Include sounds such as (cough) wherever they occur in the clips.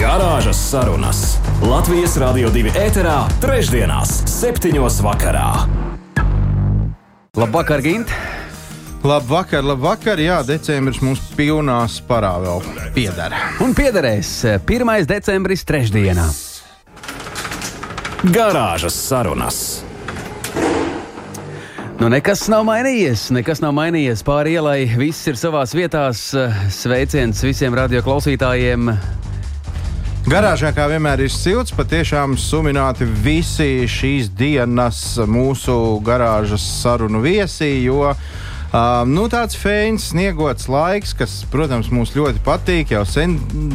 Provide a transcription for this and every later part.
Garāžas sarunas Latvijas Rādio 2 ēterā, trešdienās, septiņos vakarā. Labvakar, Gint! Labvakar, labvakar. Jā, decembris mums pilnā sparā vēl pieder. Un piederēs 1. decembris trešdienā. Garāžas sarunas. Nu, nekas nav mainījies. Nekas nav mainījies pāri ielai. Viss ir savā vietā. Sveiciens visiem radioklausītājiem. Garāžā kā vienmēr ir silts, patiešām sumināti visi šīs dienas mūsu garāžas sarunu viesi. Jo Uh, nu, tāds fēns, sniegots laiks, kas, protams, mums ļoti patīk. Jau sen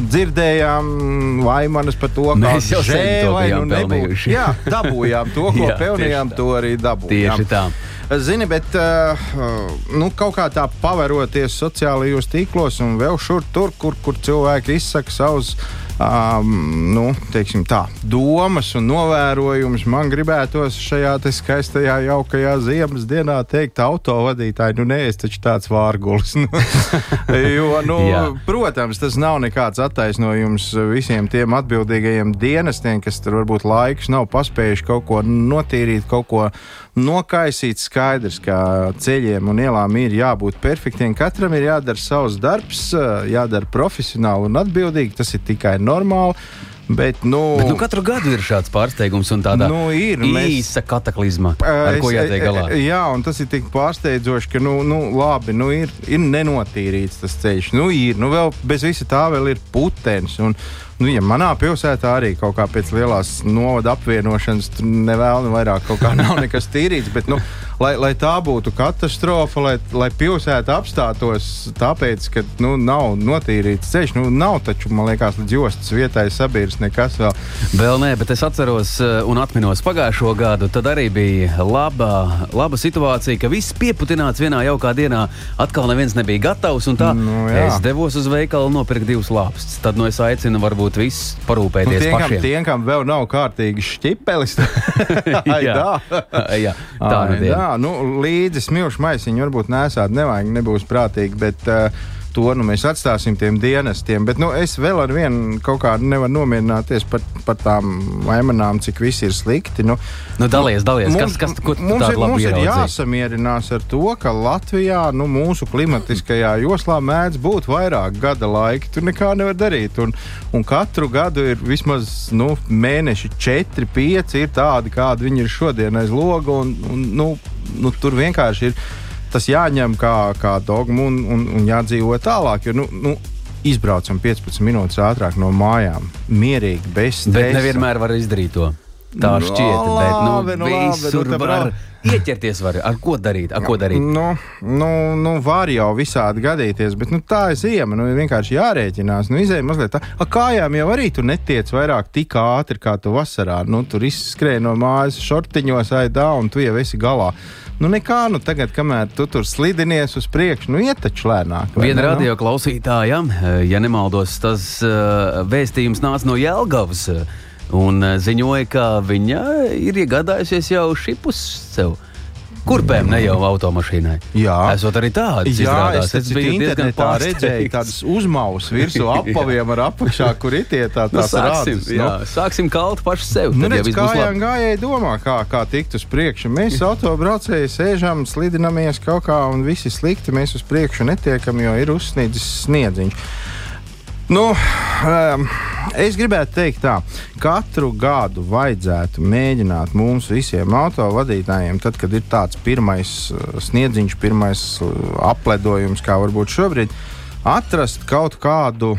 dzirdējām vaimanas par to, ka mēs jau žēl, vai nu nebūtu. Jā, dabūjām to, ko (laughs) jā, pelnījām, to arī dabūjām. Tieši tā. Zini, bet uh, nu, kaut kā tā pavēroties sociālajos tīklos un vēl šur tur, kur, kur cilvēki izsaka savus um, nu, tā, domas un novērojumus. Man gribētos šajā skaistajā, jaukajā ziemas dienā teikt, autovadītāji, nu nē, es taču tāds vārgulis. Nu, (laughs) jo, nu, protams, tas nav nekāds attaisnojums visiem tiem atbildīgajiem dienestiem, kas tur varbūt laikus nav paspējuši kaut ko notīrīt, kaut ko nokaisīt. Skaidrs, ka ceļiem un ielām ir jābūt perfektiem. Katram ir jādara savs darbs, jādara profesionāli un atbildīgi. Tas ir tikai normāli. Bet, nu, Bet, nu, katru gadu ir šāds pārsteigums un tāda nu, ir, īsa mēs, kataklizma, ar es, ko jātiek galā. Jā, un tas ir tik pārsteidzoši, ka, nu, nu labi, nu, ir, ir nenotīrīts tas ceļš. Nu, ir, nu, vēl bez visa tā vēl ir putenis. Un, Nu, ja manā pilsētā arī kaut kā pēc lielās novada apvienošanas nevēlu vairāk kaut kā (laughs) nav nekas tīrīts, bet, nu, lai, lai tā būtu katastrofa, lai, lai pilsēta apstātos tāpēc, ka nu, nav notīrīts ceļš, nu, nav taču, man liekas, līdz jostas vietai sabiedrs nekas vēl. Vēl nē, bet es atceros eh, un atminos pagājušo gadu, tad arī bija laba, laba situācija, ka viss pieputināts vienā jaukā dienā, atkal neviens nebija gatavs, un tā nu, jā. es devos uz veikalu nopirkt divus lāpstus. Tad nu es aicinu varbūt varbūt viss parūpēties nu, tiem, pašiem. Tiem, kam vēl nav kārtīgi šķipelis, (laughs) jā. (laughs) jā, tā nu jā, nu, līdzi smilšu maisiņu varbūt nesāt, nevajag, nebūs prātīgi, bet uh, to nu, mēs atstāsim tiem dienestiem. Bet nu, es vēl ar vienu kaut kā nevaru nomierināties par, par tām vaimanām, cik viss ir slikti. Nu, nu, dalies, dalies. Mums, kas, kas, ko mums, ir, mums ir jāsamierinās ar to, ka Latvijā, nu, mūsu klimatiskajā joslā mēdz būt vairāk gada laiki. Tur nekā nevar darīt. Un, un katru gadu ir vismaz nu, mēneši, četri, pieci ir tādi, kādi viņi ir šodien aiz loga. Un, un, nu, nu, tur vienkārši ir tas jāņem kā, kā dogma un, un, un jādzīvo tālāk. Jo, nu, nu, Izbraucam 15 minūtes ātrāk no mājām, mierīgi, bez stresa. Bet nevienmēr var izdarīt to. Tā nu, šķiet, bet nu, labi, nu, visur labi, nu, var ieķerties. Var. Ar ko darīt? Ar ko darīt? Nu, nu, nu, var jau visādi gadīties, bet nu, tā ir ziema. Nu, vienkārši jārēķinās. Nu, izēja mazliet tā. Ar kājām jau arī tu netiec vairāk tik ātri kā tu vasarā. Nu, tur izskrēja no mājas šortiņos, aidā, un tu jau esi galā. Nu, nekā, nu, tagad, kamēr tu tur slidinies uz priekšu, nu, iet taču lēnāk. Viena radio nu? klausītāja, ja nemaldos, tas uh, vēstījums nāca no Jelgavas. Un uh, ziņoja, ka viņa ir iegādājusies jau šipus sev. Kurpēm ne jau automašīnai. Jā, esot arī tādas. Jā, izrādās. es, es biju diezgan redzēju tādas uzmaus virsū (laughs) (laughs) apaviem ar apakšā, kur ir tie tā, nu, tās nu, sāksim, rādes. Jā, nu. sāksim kalt paši sev. Nu, redz, kājām gājēji domā, kā, kā tikt uz priekšu. Mēs autobraucēji sēžam, slidinamies kaut kā un visi slikti. Mēs uz priekšu netiekam, jo ir uzsniedzis sniedziņš. Nu, um, es gribētu teikt, tā, katru gadu vajadzētu mēģināt mums visiem autovadītājiem, tad, kad ir tāds pirmais uh, sniedziņš, pirmais uh, apledojums, kā varbūt šobrīd, atrast kaut kādu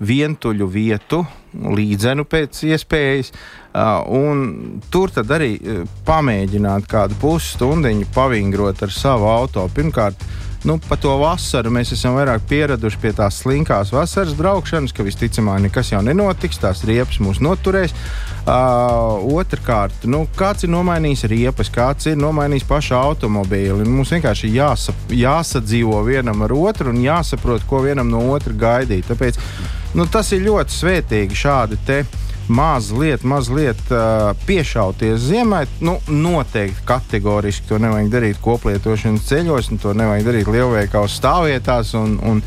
vientuļu vietu, līdzenu pēc iespējas, un tur arī pamēģināt kādu pusstundiņu pavingrot ar savu auto. Pirmkārt, nu, pa to vasaru mēs esam vairāk pieraduši pie tās slinkās vasaras braukšanas, ka visticamāk nekas jau nenotiks, tās riepas mūs noturēs. Uh, Otrakārt, nu, kāds ir nomainījis riepas, kāds ir nomainījis pašu automobīli. Mums vienkārši jāsa, jāsadzīvo vienam ar otru un jāsaprot, ko vienam no otra gaidīt. Tāpēc nu, tas ir ļoti svētīgi šādi te mazliet, mazliet uh, piešauties ziemai. Nu, noteikti kategoriski to nevajag darīt koplietošanas ceļos, to nevajag darīt lielveikalu stāvvietās un, un,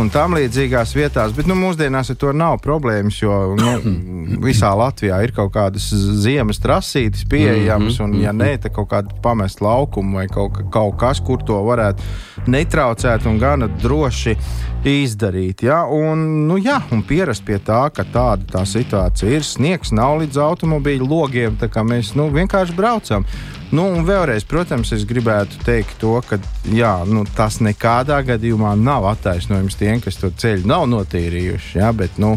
un tam līdzīgās vietās. Bet nu, mūsdienās ar to nav problēmas, jo nu, (coughs) visā Latvijā ir kaut kādas ziemas trasītes pieejamas, un, ja nē, tad kaut kāda pamest laukumu vai kaut, kaut kas, kur to varētu netraucēt un gana droši izdarīt. Ja? Un, nu, jā, un pierast pie tā, ka tāda tā situācija ir. Sniegs nav līdz automobīļu logiem, tā kā mēs nu, vienkārši braucam. Nu, un vēlreiz, protams, es gribētu teikt to, ka jā, nu, tas nekādā gadījumā nav attaisnojums tiem, kas to ceļu nav notīrījuši. Jā, bet, nu,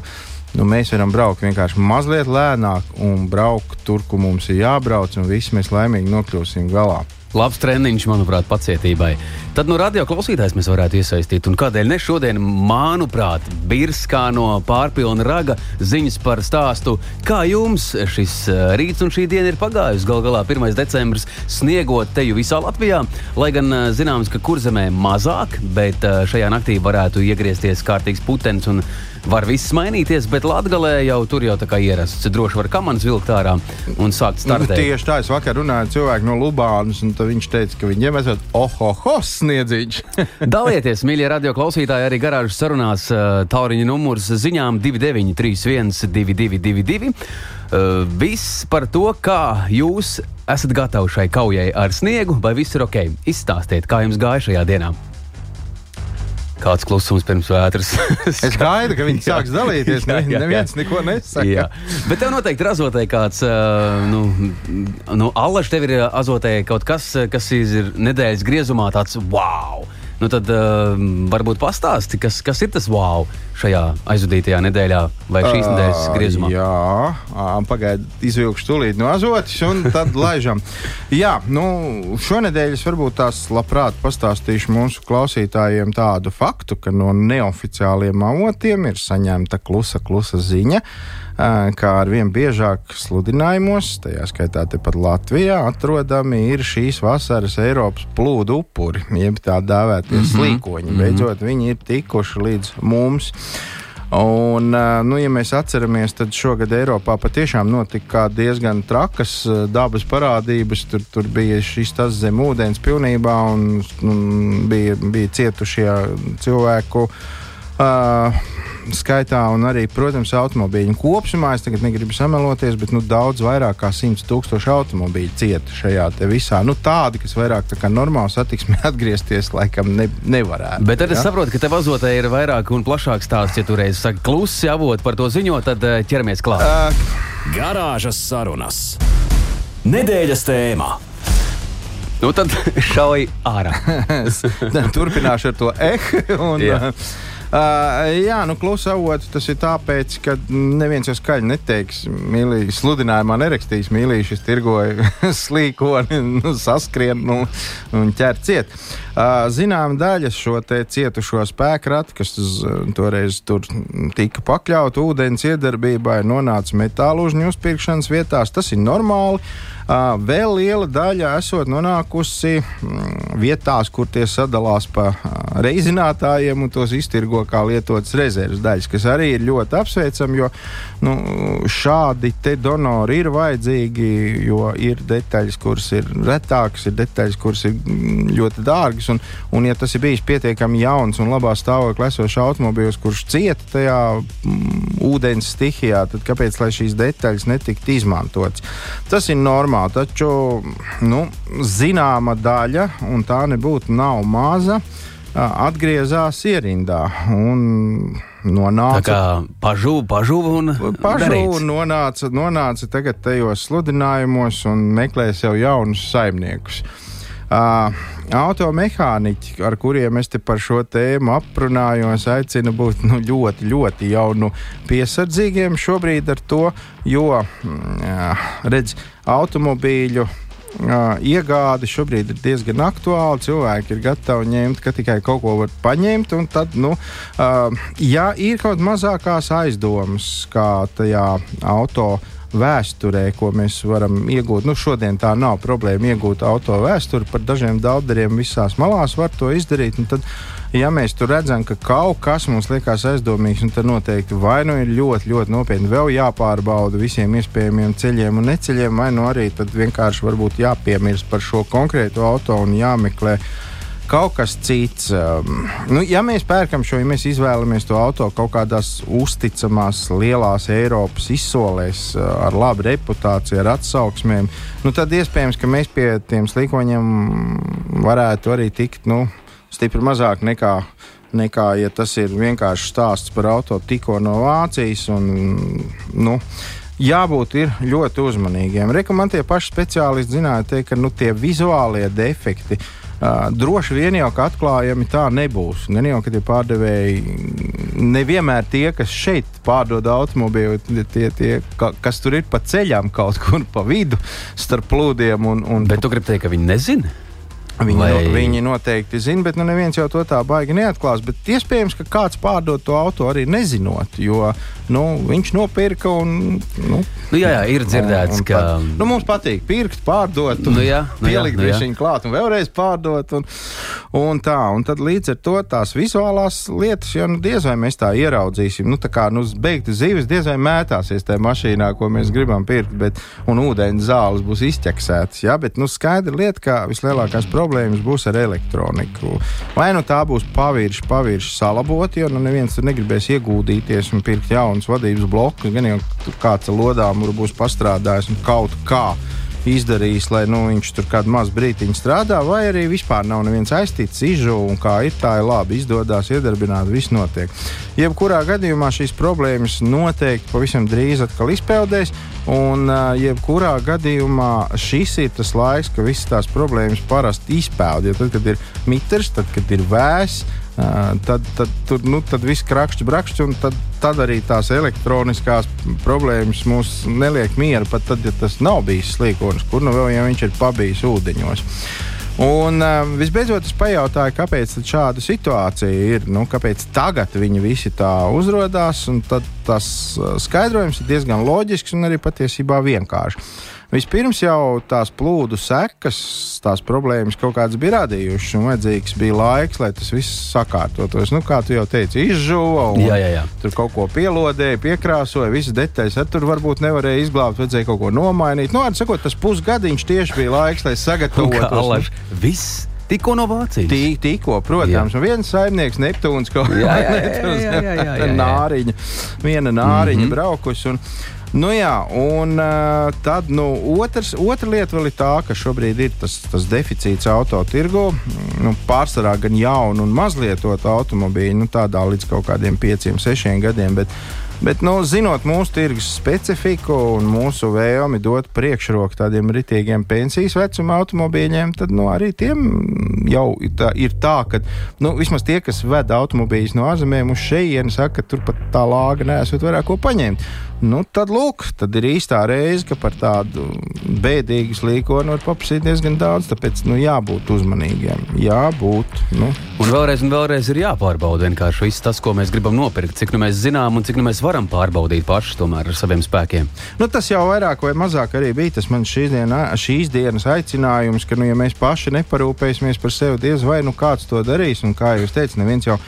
Nu, mēs varam braukt vienkārši mazliet lēnāk un braukt tur, kur mums ir jābrauc, un visi mēs laimīgi nokļūsim galā. Labs treniņš, manuprāt, pacietībai. Tad no radio klausītājs mēs varētu iesaistīt. Un kādēļ ne šodien, manuprāt, Birskā no pārpilna raga ziņas par stāstu, kā jums šis eh, rīts un šī diena ir pagājusi. Galu galā 1. decembris sniegot teju visā Latvijā, lai gan eh, zināms, ka kurzemē mazāk, bet eh, šajā naktī varētu iegriezties kārtīgs putenis un var viss mainīties, bet Latvijā jau tur jau tā kā ierasts. Droši var kamanas vilkt ārā un sākt Nu, startēt. tieši tā, es vakar runāju ar cilvēku no Lubānas, un viņš teica, ka viņiem esat ohoho sniedziņš. (laughs) Dalieties, mīļie radio klausītāji, arī garāžas sarunās uh, tauriņa numurs ziņām 2931, 222. Uh, viss par to, kā jūs esat gatavi šai kaujai ar sniegu, vai viss ir ok. Izstāstiet, kā jums gāja šajā dienā. Kāds klusums pirms vētras? (laughs) es gaidu, ka viņi Jā. sāks dalīties. (laughs) Jā, jā, jā. Neviens neko nesaka. Jā, bet tev noteikti ir azotē kāds, nu, nu Allaž, tev ir azotē kaut kas, kas ir nedēļas griezumā tāds wow. Nu tad uh, varbūt pastāsti, kas, kas ir tas wow šajā aizvadītajā nedēļā vai šīs nedēļas griezumā. Jā, pagaidiet, izvilkšu tūlīt no azotas un tad (laughs) laižam. Jā, nu, šonadēļ es varbūt tās labprāt pastāstīšu mūsu klausītājiem tādu faktu, ka no neoficiāliem avotiem ir saņemta klusa, klusa ziņa. Kā ar vien biežāk sludinājumos, tajā skaitā tepat Latvijā, atrodami ir šīs vasaras Eiropas plūdu upuri, jeb tā dēvētie slīkoņi. Beidzot, viņi ir tikuši līdz mums. Un, nu, ja mēs atceramies, tad šogad Eiropā patiešām notika diezgan trakas dabas parādības. Tur, tur bija šis tas zem ūdens pilnībā un, un bija, bija cietušie cilvēku. Uh, skaitā, un arī, protams, automobīļu kopumā. Es tagad negribu sameloties, bet nu, daudz vairāk kā 100 tūkstoši automobīļu cieta šajā te visā. Nu, tādi, kas vairāk tā kā normāli satiksmē (laughs) atgriezties, laikam ne, nevarētu. Bet tad es ja? saprotu, ka tev azotē ir vairāk un plašāks stāsts. Ja tu reiz saki klusi avot par to ziņo, tad uh, ķeramies klāt. Uh, Garāžas sarunas. Nedēļas tēmā. Nu tad (laughs) šauj ārā. (laughs) Turpināšu ar to ehu. Uh, jā, nu, klusa avots tas ir tāpēc, ka neviens jau skaļi neteiks, mīlīgi, sludinājumā nerakstīs, mīlīgi, šis tirgoja (laughs) slīkoni, nu, saskrien nu, un ķer ciet. Uh, zinām, daļa šo cietušo spēkratu, kas uz, toreiz tur tika pakļauta ūdens iedarbībai, nonāca metālu uzņu uzpirkšanas vietās. Tas ir normāli. Vēl liela daļa esot nonākusi mm, vietās, kur tie sadalās pa reizinātājiem un tos iztirgo kā lietotas rezerves daļas, kas arī ir ļoti apsveicami, jo nu, šādi te donori ir vajadzīgi, jo ir detaļas, kuras ir retākas, ir detaļas, kuras ir mm, ļoti dārgas, un, un ja tas ir bijis pietiekami jauns un labā stāvoklī esošs automobīls, kurš cieta tajā mm, ūdens stihijā, tad kāpēc lai šīs detaļas netiktu izmantotas? Tas ir normāli, taču nu, zināma daļa, un tā nebūtu nav maza, atgriezās ierindā. Un, Tā Nonāca kā pažuva, pažuva un pašu darīts. nonāca, nonāca tagad tajos sludinājumos un meklē sev jaunus saimniekus. Uh, automehāniķi, ar kuriem es te par šo tēmu aprunājos, aicina būt nu, ļoti, ļoti jau nu, piesardzīgiem šobrīd ar to, jo, jā, redz, automobīļu uh, iegāde šobrīd ir diezgan aktuāla. Cilvēki ir gatavi ņemt, ka tikai kaut ko var paņemt. Tad, nu, uh, ja ir kaut mazākās aizdomas, kā tajā auto vēsturē, ko mēs varam iegūt. Nu, šodien tā nav problēma iegūt auto vēsturi. Par dažiem daudziem visās malās var to izdarīt. Tad ja mēs tur redzam, ka kaut kas mums liekas aizdomīgs, tad noteikti vai nu ir ļoti, ļoti nopietni vēl jāpārbauda visiem iespējamiem ceļiem un neceļiem, vai nu arī vienkārši jāpiemirst par šo konkrēto auto un jāmeklē kaut kas cits. Um, nu, ja mēs pērkam šo, ja mēs izvēlamies to auto kaut kādās uzticamās, lielās Eiropas izsolēs, uh, ar labu reputāciju, ar atsauksmēm, nu, tad iespējams, ka mēs pie tiem slīkoņiem varētu arī tikt. Nu, stipri mazāk nekā, nekā ja tas ir vienkārši stāsts par auto tikko no Vācijas. Un, nu, jābūt ļoti uzmanīgiem. Rekomendācija paši speciālisti zināja, teikt, ka nu, tie vizuālie defekti. Uh, droši vien jau ka atklājami tā nebūs. Gan jau, ka tie pārdevēji nevienmēr tie, kas šeit pārdod automobīlu, tie, tie ka, kas tur ir pa ceļām kaut kur pa vidu starp plūdiem. Un, un... Bet tu gribi teikt, ka viņi nezina? Viņi, Vai... no, viņi noteikti zina, bet nu, neviens jau to tā baigi neatklās. Bet iespējams, ka kāds pārdod to auto arī nezinot, jo nu, viņš nopirka un. Nu, nu, jā, jā, ir dzirdēts, un, un ka. Pat, nu, mums patīk pirkt, pārdot, nu, jā, nu, pielikt nu, viņa klāt un vēlreiz pārdot. Un, un tā, un tad līdz ar to tās vizuālās lietas, jau nu, diez vai mēs tā ieraudzīsim. Nu, tā kā nu, beigta zivis diez vai mētāsies tajā mašīnā, ko mēs gribam pirkt, bet, un ūdeņa zāles būs izķeksētas. Ja? Bet nu, skaidra lieta, ka vislielākās problēmas būs ar elektroniku. Vai nu tā būs pavirši, pavirši salabot, jo nu, neviens tur negribēs ieguldīties un pirkt jaunus vadības blokus, gan jau kāds ar lodām būs pastrādājis un kaut kā izdarījis, lai nu, viņš tur kādu mazu brīdiņu strādā, vai arī vispār nav neviens aiztīts, izžuvis, un kā ir tā ir labi, izdodas iedarbināt, viss notiek. Jebkurā gadījumā šīs problēmas noteikti pavisam drīz atkal izpeldēs, un jebkurā gadījumā šis ir tas laiks, kad visas tās problēmas parasti izpeld. Jo tad, kad ir mitrs, tad, kad ir vēss, tad, tad tur nu, tad viss krakšķi, brakšķi, un tad, tad arī tās elektroniskās problēmas mūs neliek mieru, pat tad, ja tas nav bijis slīkonis, kur nu vēl ja viņš ir pabijis ūdeņos. Un visbeidzot, es pajautāju, kāpēc šāda situācija ir, nu, kāpēc tagad viņi visi tā uzrādās. Tas skaidrojums ir diezgan loģisks un arī patiesībā vienkāršs. Vispirms jau tās plūdu sekas, tās problēmas kaut kādas bija radījušas, un vajadzīgs bija laiks, lai tas viss sakārtotos. Nu, kā tu jau teici, izžuva, un jā, jā, jā. tur kaut ko pielodēja, piekrāsoja, visas detaļas. Tur varbūt nevarēja izglābt, vajadzēja kaut ko nomainīt. Nu, sakot, tas pusgadiņš tieši bija laiks, lai sagatavotos. Viss Tikko no Vācijas. Tī, tikko, protams, jā. viens saimnieks, Neptūns, kaut kāda (laughs) nāriņa, viena nāriņa mm -hmm. braukusi. Un, Nu, jā, un uh, tad nu, otrs, otra lieta vēl ir tā, ka šobrīd ir tas, tas deficīts autotirgu. Nu, pārsvarā gan jaunu un mazlietotu automobīļu, nu, tādā līdz kaut kādiem pieciem, sešiem gadiem. Bet, Bet, nu, zinot mūsu tirgus specifiku un mūsu vēlmi dot priekšroku tādiem ritīgiem pensijas vecuma automobīļiem, tad nu, arī tiem jau ir tā, ir tā ka nu, vismaz tie, kas ved automobīļus no ārzemēm uz šejienu, saka, ka turpat tā lāga nesot vairāk ko paņemt. Nu, tad, lūk, tad ir īstā reize, ka par tādu bēdīgu slīkonu var paprasīt diezgan daudz. Tāpēc nu, jābūt uzmanīgiem. Jābūt. Nu. Un vēlreiz, un vēlreiz ir jāpārbauda vienkārši viss tas, ko mēs gribam nopirkt. Cik nu mēs zinām un cik nu mēs varam pārbaudīt paši tomēr ar saviem spēkiem. Nu, tas jau vairāk vai mazāk arī bija tas mans šīs, dienā, šīs dienas aicinājums, ka, nu, ja mēs paši neparūpēsimies par sevi, diez vai nu kāds to darīs. Un kā jūs teicat, neviens jau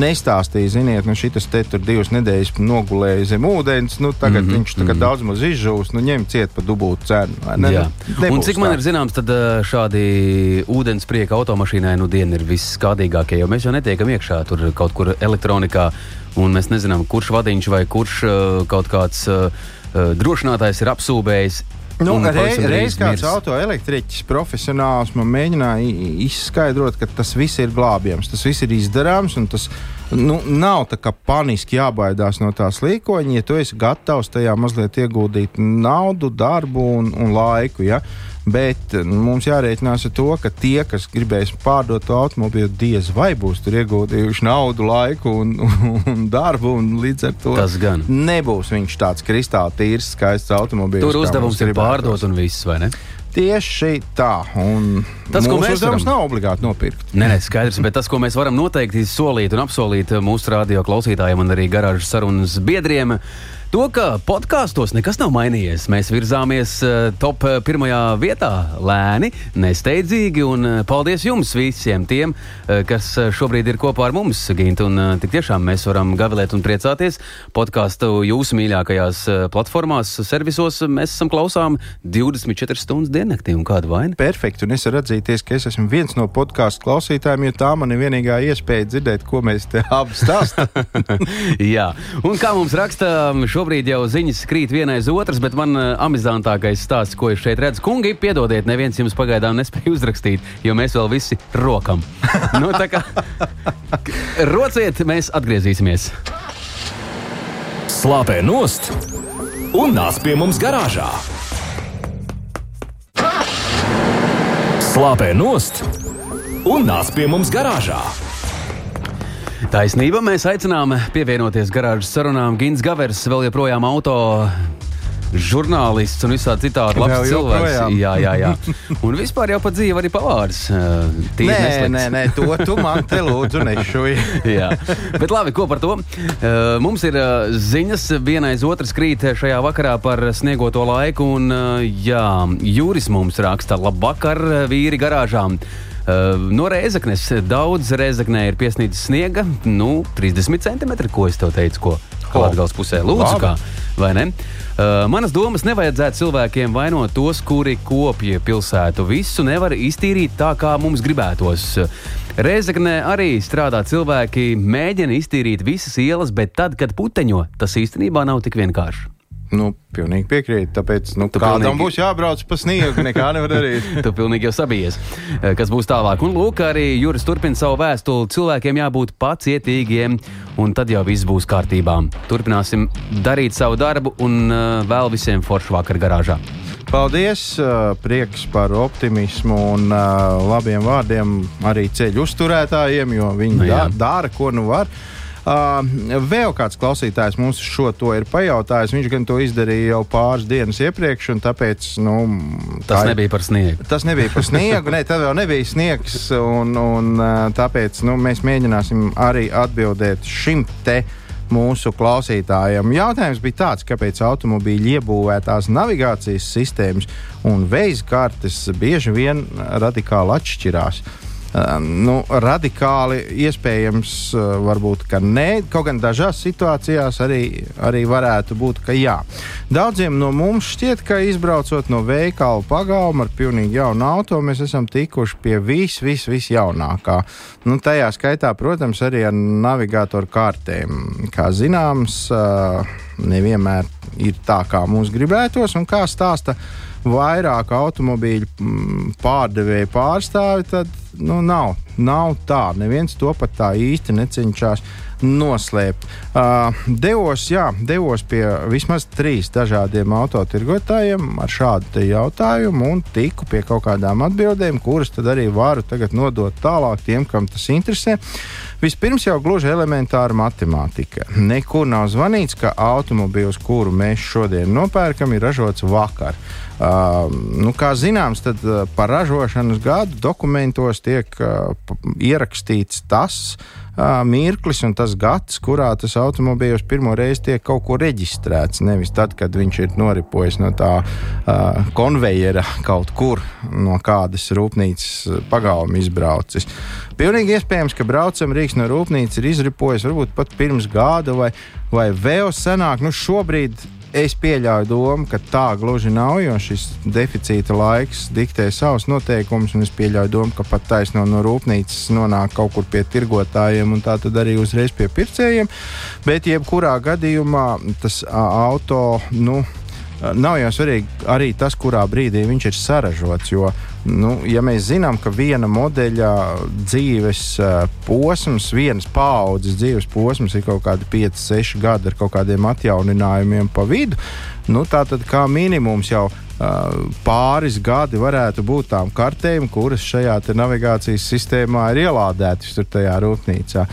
nestāstīja, ziniet, nu šis te tur divas nedēļas nogulēja zem ūdens, nu tagad mm -hmm, viņš tagad mm -hmm. daudz maz izžūs, nu ņem ciet pa dubultu cenu. Ne, Jā. nu, Un cik man tā. ir zināms, tad šādi ūdens prieka automašīnai nu diena ir visskādīgākie, jo mēs jau netiekam iekšā tur kaut kur elektronikā, un mēs nezinām, kurš vadiņš vai kurš uh, kaut kāds uh, drošinātājs ir apsūbējis Nu, reiz reiz kāds autoelektriķis profesionāls man mēģināja izskaidrot, ka tas viss ir glābjams, tas viss ir izdarāms. Tas nu, nav tā kā paniski jābaidās no tās līkoņa, ja tu esi gatavs tajā mazliet ieguldīt naudu, darbu un, un laiku. Ja? Bet nu, mums jārēķinās ar to, ka tie, kas gribēs pārdot to automobīlu, diez vai būs tur ieguldījuši naudu, laiku un, (laughs) un darbu. Un līdz ar to Tas gan. nebūs viņš tāds kristāli tīrs, skaists automobīls. Tur uzdevums ir pārdot un viss, vai ne? Tieši tā. Un Tas, ko mēs varam- nav obligāti nopirkt. Nē, nē, skaidrs, bet tas, ko mēs varam noteikti solīt un apsolīt mūsu radio klausītājiem un arī garāžas sarunas biedriem, to, ka podkāstos nekas nav mainījies. Mēs virzāmies eh, top eh, pirmajā vietā lēni, nesteidzīgi, un eh, paldies jums visiem tiem, kas šobrīd ir kopā ar mums, Gint, un tik tiešām mēs varam gavilēt un priecāties. Podkāstu jūsu mīļākajās platformās, servisos mēs esam klausām 24 stundas diennaktī un kāda vaina. Perfekti, un es varu atzīties, ka es esmu viens no podkāstu klausītājiem, jo tā man ir vienīgā iespēja dzirdēt, ko mēs te (laughs) abi stāstām. (laughs) Jā, un kā mums raksta, šobrīd jau ziņas krīt viena aiz otras, bet man uh, amizantākais stāsts, ko es šeit redzu, kungi, piedodiet, neviens jums pagaidām nespēja (laughs) uzrakstīt, jo mēs vēl visi rokam. (laughs) nu, tā kā rociet, mēs atgriezīsimies. Slāpē nost un nāc pie mums garāžā. Slāpē nost un nāc pie mums garāžā. Taisnība, mēs aicinām pievienoties garāžas sarunām. Gins Gavers vēl joprojām auto. Žurnālists un visādi citādi labs cilvēks. joprojām. Jā, jā, jā. Un vispār jau pat dzīve arī pavārs. nē, neslikts. nē, nē, to tu man te lūdzu nešuj. (laughs) Jā, bet labi, ko par to? Mums ir ziņas, viena aiz otras krīt šajā vakarā par sniegoto laiku. Un, jā, Jūris mums raksta, labvakar, vīri garāžām. No Reizeknes daudz Reizeknē ir piesnīdis sniega, nu, 30 cm. Ko es tev teicu? Ko? Latvijas pusē, lūdzu, kā, vai ne? Uh, manas domas nevajadzētu cilvēkiem vainot tos, kuri kopja pilsētu. Visu nevar iztīrīt tā, kā mums gribētos. Reizeknē arī strādā cilvēki, mēģina iztīrīt visas ielas, bet tad, kad puteņo, tas īstenībā nav tik vienkārši. Nu, pilnīgi piekrītu. Tāpēc nu, Tu kādam pilnīgi- būs jābrauc pa sniegu, nekā nevar darīt. (laughs) Tu pilnīgi jau sabijies, Eh, kas būs tālāk. Un lūk, arī Juris turpina savu vēstuli. Cilvēkiem jābūt pacietīgiem, un tad jau viss būs kārtībā. Turpināsim darīt savu darbu, un uh, vēl visiem foršu vakaru garāžā. Paldies! ā, Prieks par optimismu un labiem vārdiem arī ceļu uzturētājiem, jo viņi Nu dara, ko nu var. Vēl kāds klausītājs mums šo to ir pajautājis. Viņš gan to izdarīja jau pāris dienas iepriekš, un tāpēc nu, Tas tā ir- nebija par sniegu. Tas nebija par sniegu, ne, tad vēl nebija sniegs. Un, un, tāpēc nu, mēs mēģināsim arī atbildēt šim te mūsu klausītājiem. Jautājums bija tāds, kāpēc automobīļa iebūvētās navigācijas sistēmas un veids kartes bieži vien radikāli atšķirās. Nu, radikāli iespējams, varbūt, ka nē, kaut gan dažās situācijās arī, arī varētu būt, ka jā. Daudziem no mums šķiet, ka izbraucot no veikala pagalma ar pilnīgi jaunu auto, mēs esam tikuši pie vis, vis, vis jaunākā. Nu, tajā skaitā, protams, arī ar navigātoru kartēm. Kā zināms, nevienmēr ir tā, kā mums gribētos, un kā stāsta vairāk automobīļu mm, pārdevēju pārstāvi, tad nu, nav, nav tā. Neviens to pat tā īsti necenšas noslēpt. Uh, devos, jā, devos pie vismaz trīs dažādiem autotirgotājiem ar šādu jautājumu un tiku pie kaut kādām atbildēm, kuras tad arī varu tagad nodot tālāk tiem, kam tas interesē. Vispirms jau gluži elementāra matemātika. Nekur nav zvanīts, ka automobīls, kuru mēs šodien nopērkam, ir ražots vakar. Uh, nu, kā zināms, tad par ražošanas gadu dokumentos tiek uh, ierakstīts tas uh, mirklis un tas gads, kurā tas automobīls pirmo reizi tiek kaut kur reģistrēts. Nevis tad, kad viņš ir noripojis no tā uh, konvejera kaut kur, no kādas rūpnīcas pagalma izbraucis. Pilnīgi iespējams, ka braucam Rīgas no rūpnīcas ir izripojis varbūt pat pirms gada vai, vai vēl senāk. Nu, šobrīd es pieļauju domu, ka tā gluži nav, jo šis deficīta laiks diktē savus noteikumus, es pieļauju domu, ka pat taisno no rūpnīcas nonāk kaut kur pie tirgotājiem, un tā tad arī uzreiz pie pircējiem. Bet jebkurā gadījumā tas auto, nu, Nav jau svarīgi arī tas, kurā brīdī viņš ir saražots. Jo, nu, ja mēs zinām, ka viena modeļa dzīves uh, posms, vienas paudzes dzīves posms ir kaut kādi 5, 6 gadi ar kaut kādiem atjauninājumiem pa vidu, nu, tad kā minimums jau. pāris gadi varētu būt tām kartēm, kuras šajā navigācijas sistēmā ir ielādētas tur tajā rūpnīcā.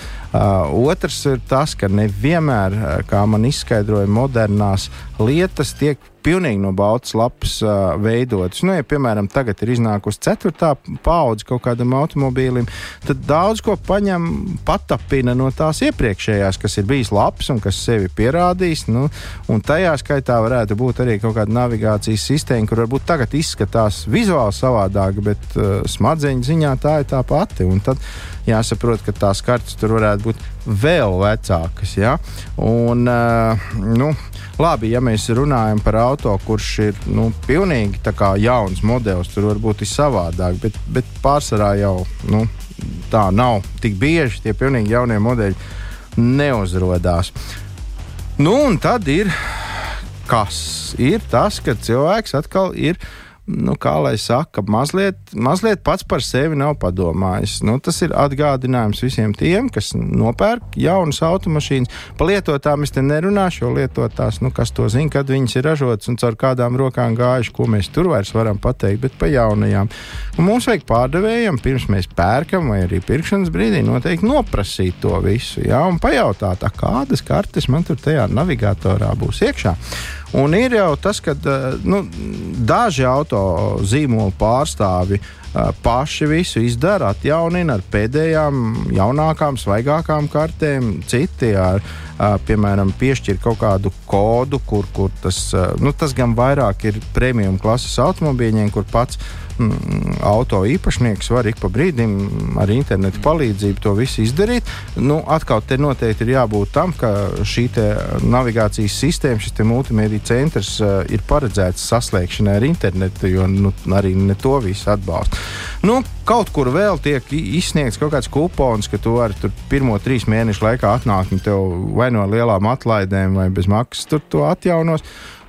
Otrs ir tas, ka nevienmēr, kā man izskaidroja, modernās lietas tiek pilnīgi no baltas lapas uh, veidotas. Nu, ja, piemēram, tagad ir iznākusi ceturtā paudze kaut kādam automobīlim, tad daudz ko paņem, patapina no tās iepriekšējās, kas ir bijis labs un kas sevi pierādījis. Nu, un tajā skaitā varētu būt arī kaut kāda navigācijas sistēma, kur varbūt tagad izskatās vizuāli savādāk, bet uh, smadzeņu ziņā tā ir tā pati. Un tad jāsaprot, ka tās kartes tur varētu būt vēl vecākas. Ja? Un, uh, nu, labi, ja mēs runājam par auto, kurš ir nu, pilnīgi jauns modelis, tur varbūt ir savādāk, bet, bet pārsvarā jau nu, tā nav tik bieži. Tie pilnīgi jaunie modeļi neuzrodās. Nu, un tad ir kas? Ir tas, ka cilvēks atkal ir ielikās nu, kā lai saka, mazliet, mazliet pats par sevi nav padomājis. Nu, tas ir atgādinājums visiem tiem, kas nopērk jaunas automašīnas. Par lietotām es te nerunāšu, jo lietotās, nu, kas to zina, kad viņas ir ražotas un caur kādām rokām gājuši, ko mēs tur vairs varam pateikt, bet par jaunajām. Un mums vajag pārdevējiem, pirms mēs pērkam, vai arī pirkšanas brīdī noteikti noprasīt to visu, jā, un pajautāt, kādas kartes man tur tajā navigatorā būs iekšā. Un ir jau tas, ka nu, daži auto zīmolu pārstāvi paši visu izdara, atjaunina ar pēdējām, jaunākām, svaigākām kartēm, citi ar, piemēram, piešķir kaut kādu kodu, kur, kur tas, nu, tas gan vairāk ir premium klases automobīļiem, kur pats mm, auto īpašnieks var ik pa brīdim ar internetu palīdzību to visu izdarīt. Nu, atkal te noteikti ir jābūt tam, ka šī navigācijas sistēma, šis multimediju centrs ir paredzēts saslēgšanai ar internetu, jo nu, arī ne to visu atbalsta. Nu, kaut kur vēl tiek izsniegts kaut kāds kupons, ka tu vari tur pirmo trīs mēnešu laikā atnākt un tev vai no lielām atlaidēm vai bez maksas tur to atjaunos